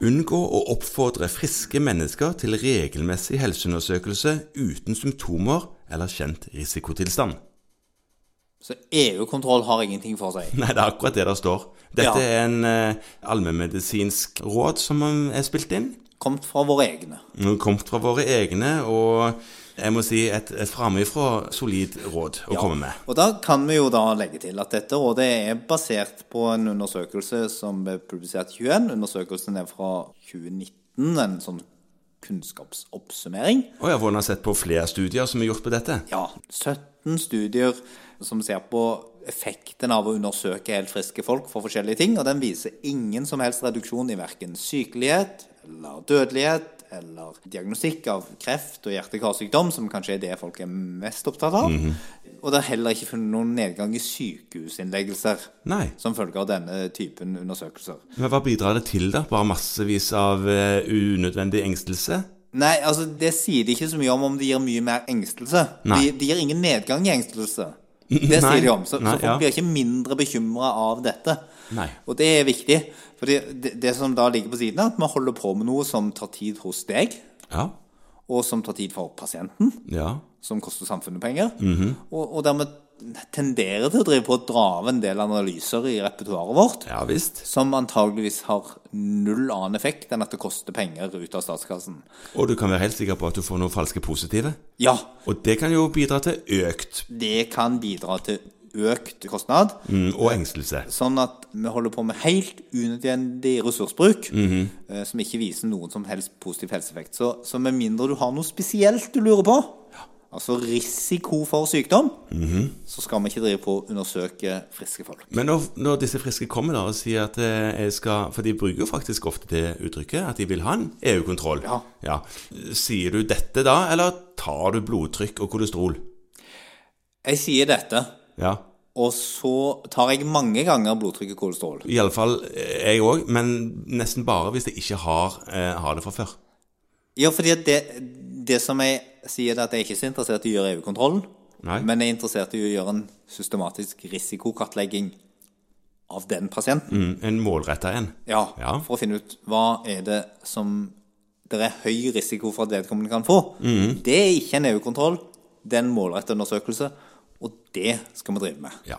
Unngå å oppfordre friske mennesker til regelmessig helseundersøkelse uten symptomer eller kjent risikotilstand. Så EU-kontroll har ingenting for seg. Nei, det er akkurat det der står. Dette Ja. er en eh, allmennmedisinsk råd som er spilt inn. Kommet fra våre egne. Kommet fra våre egne, og jeg må si et, et framifrå solid råd å komme med. Og da kan vi jo da legge til at dette rådet er basert på en undersøkelse som ble publisert i 21. Undersøkelsen er fra 2019, en sånn kunnskapsoppsummering. Og jeg har sett på flere studier som er gjort på dette. Ja, 17 studier som ser på effekten av å undersøke helt friske folk for forskjellige ting, og den viser ingen som helst reduksjon i verken sykelighet eller dødelighet eller diagnostikk av kreft og hjerte-karsykdom, som kanskje er det folk er mest opptatt av. Og det er heller ikke funnet noen nedgang i sykehusinnleggelser Nei. som følge av denne typen undersøkelser. Men hva bidrar det til, da? Bare massevis av eh, unødvendig engstelse? Nei, altså det sier de ikke så mye om om det gir mye mer engstelse. De, de gir ingen nedgang i engstelse. Det sier de om. Så, Nei, så folk ja. blir ikke mindre bekymra av dette. Nei. Og det er viktig. For det, det som da ligger på siden, er at vi holder på med noe som tar tid hos deg, Ja. og som tar tid for pasienten, Ja. som koster samfunnet penger, Mhm. og, og dermed tenderer til å drive på å dra av en del analyser i repertoaret vårt. Ja visst. Som antageligvis har null annen effekt enn at det koster penger ut av statskassen. Og du kan være helt sikker på at du får noe falske positive. Ja, Og det kan jo bidra til økt det kan bidra til økt kostnad. mm, og engstelse. Sånn at vi holder på med helt unødvendig ressursbruk eh, som ikke viser noen som helst positiv helseeffekt. Så, så med mindre du har noe spesielt du lurer på, altså risiko for sykdom, så skal vi ikke drive på å undersøke friske folk. Men når, når disse friske kommer da og sier at eh, jeg skal For de bruker jo faktisk ofte det uttrykket, at de vil ha en EU-kontroll. Ja. Sier du dette da, eller tar du blodtrykk og kolesterol? Jeg sier dette, Ja. og så tar jeg mange ganger blodtrykk og kolesterol. Iallfall jeg òg, men nesten bare hvis jeg ikke har, eh, har det fra før. Ja, fordi at det, det som jeg sier, er at jeg ikke er så interessert i å gjøre EU-kontrollen, men jeg er interessert i å gjøre en systematisk risikokartlegging av den pasienten. Mm, en målretta en. Ja, Ja. for å finne ut hva er det som det er høy risiko for at vedkommende kan få. Det er ikke en EU-kontroll, det er en målretta undersøkelse, og det skal vi drive med. Ja.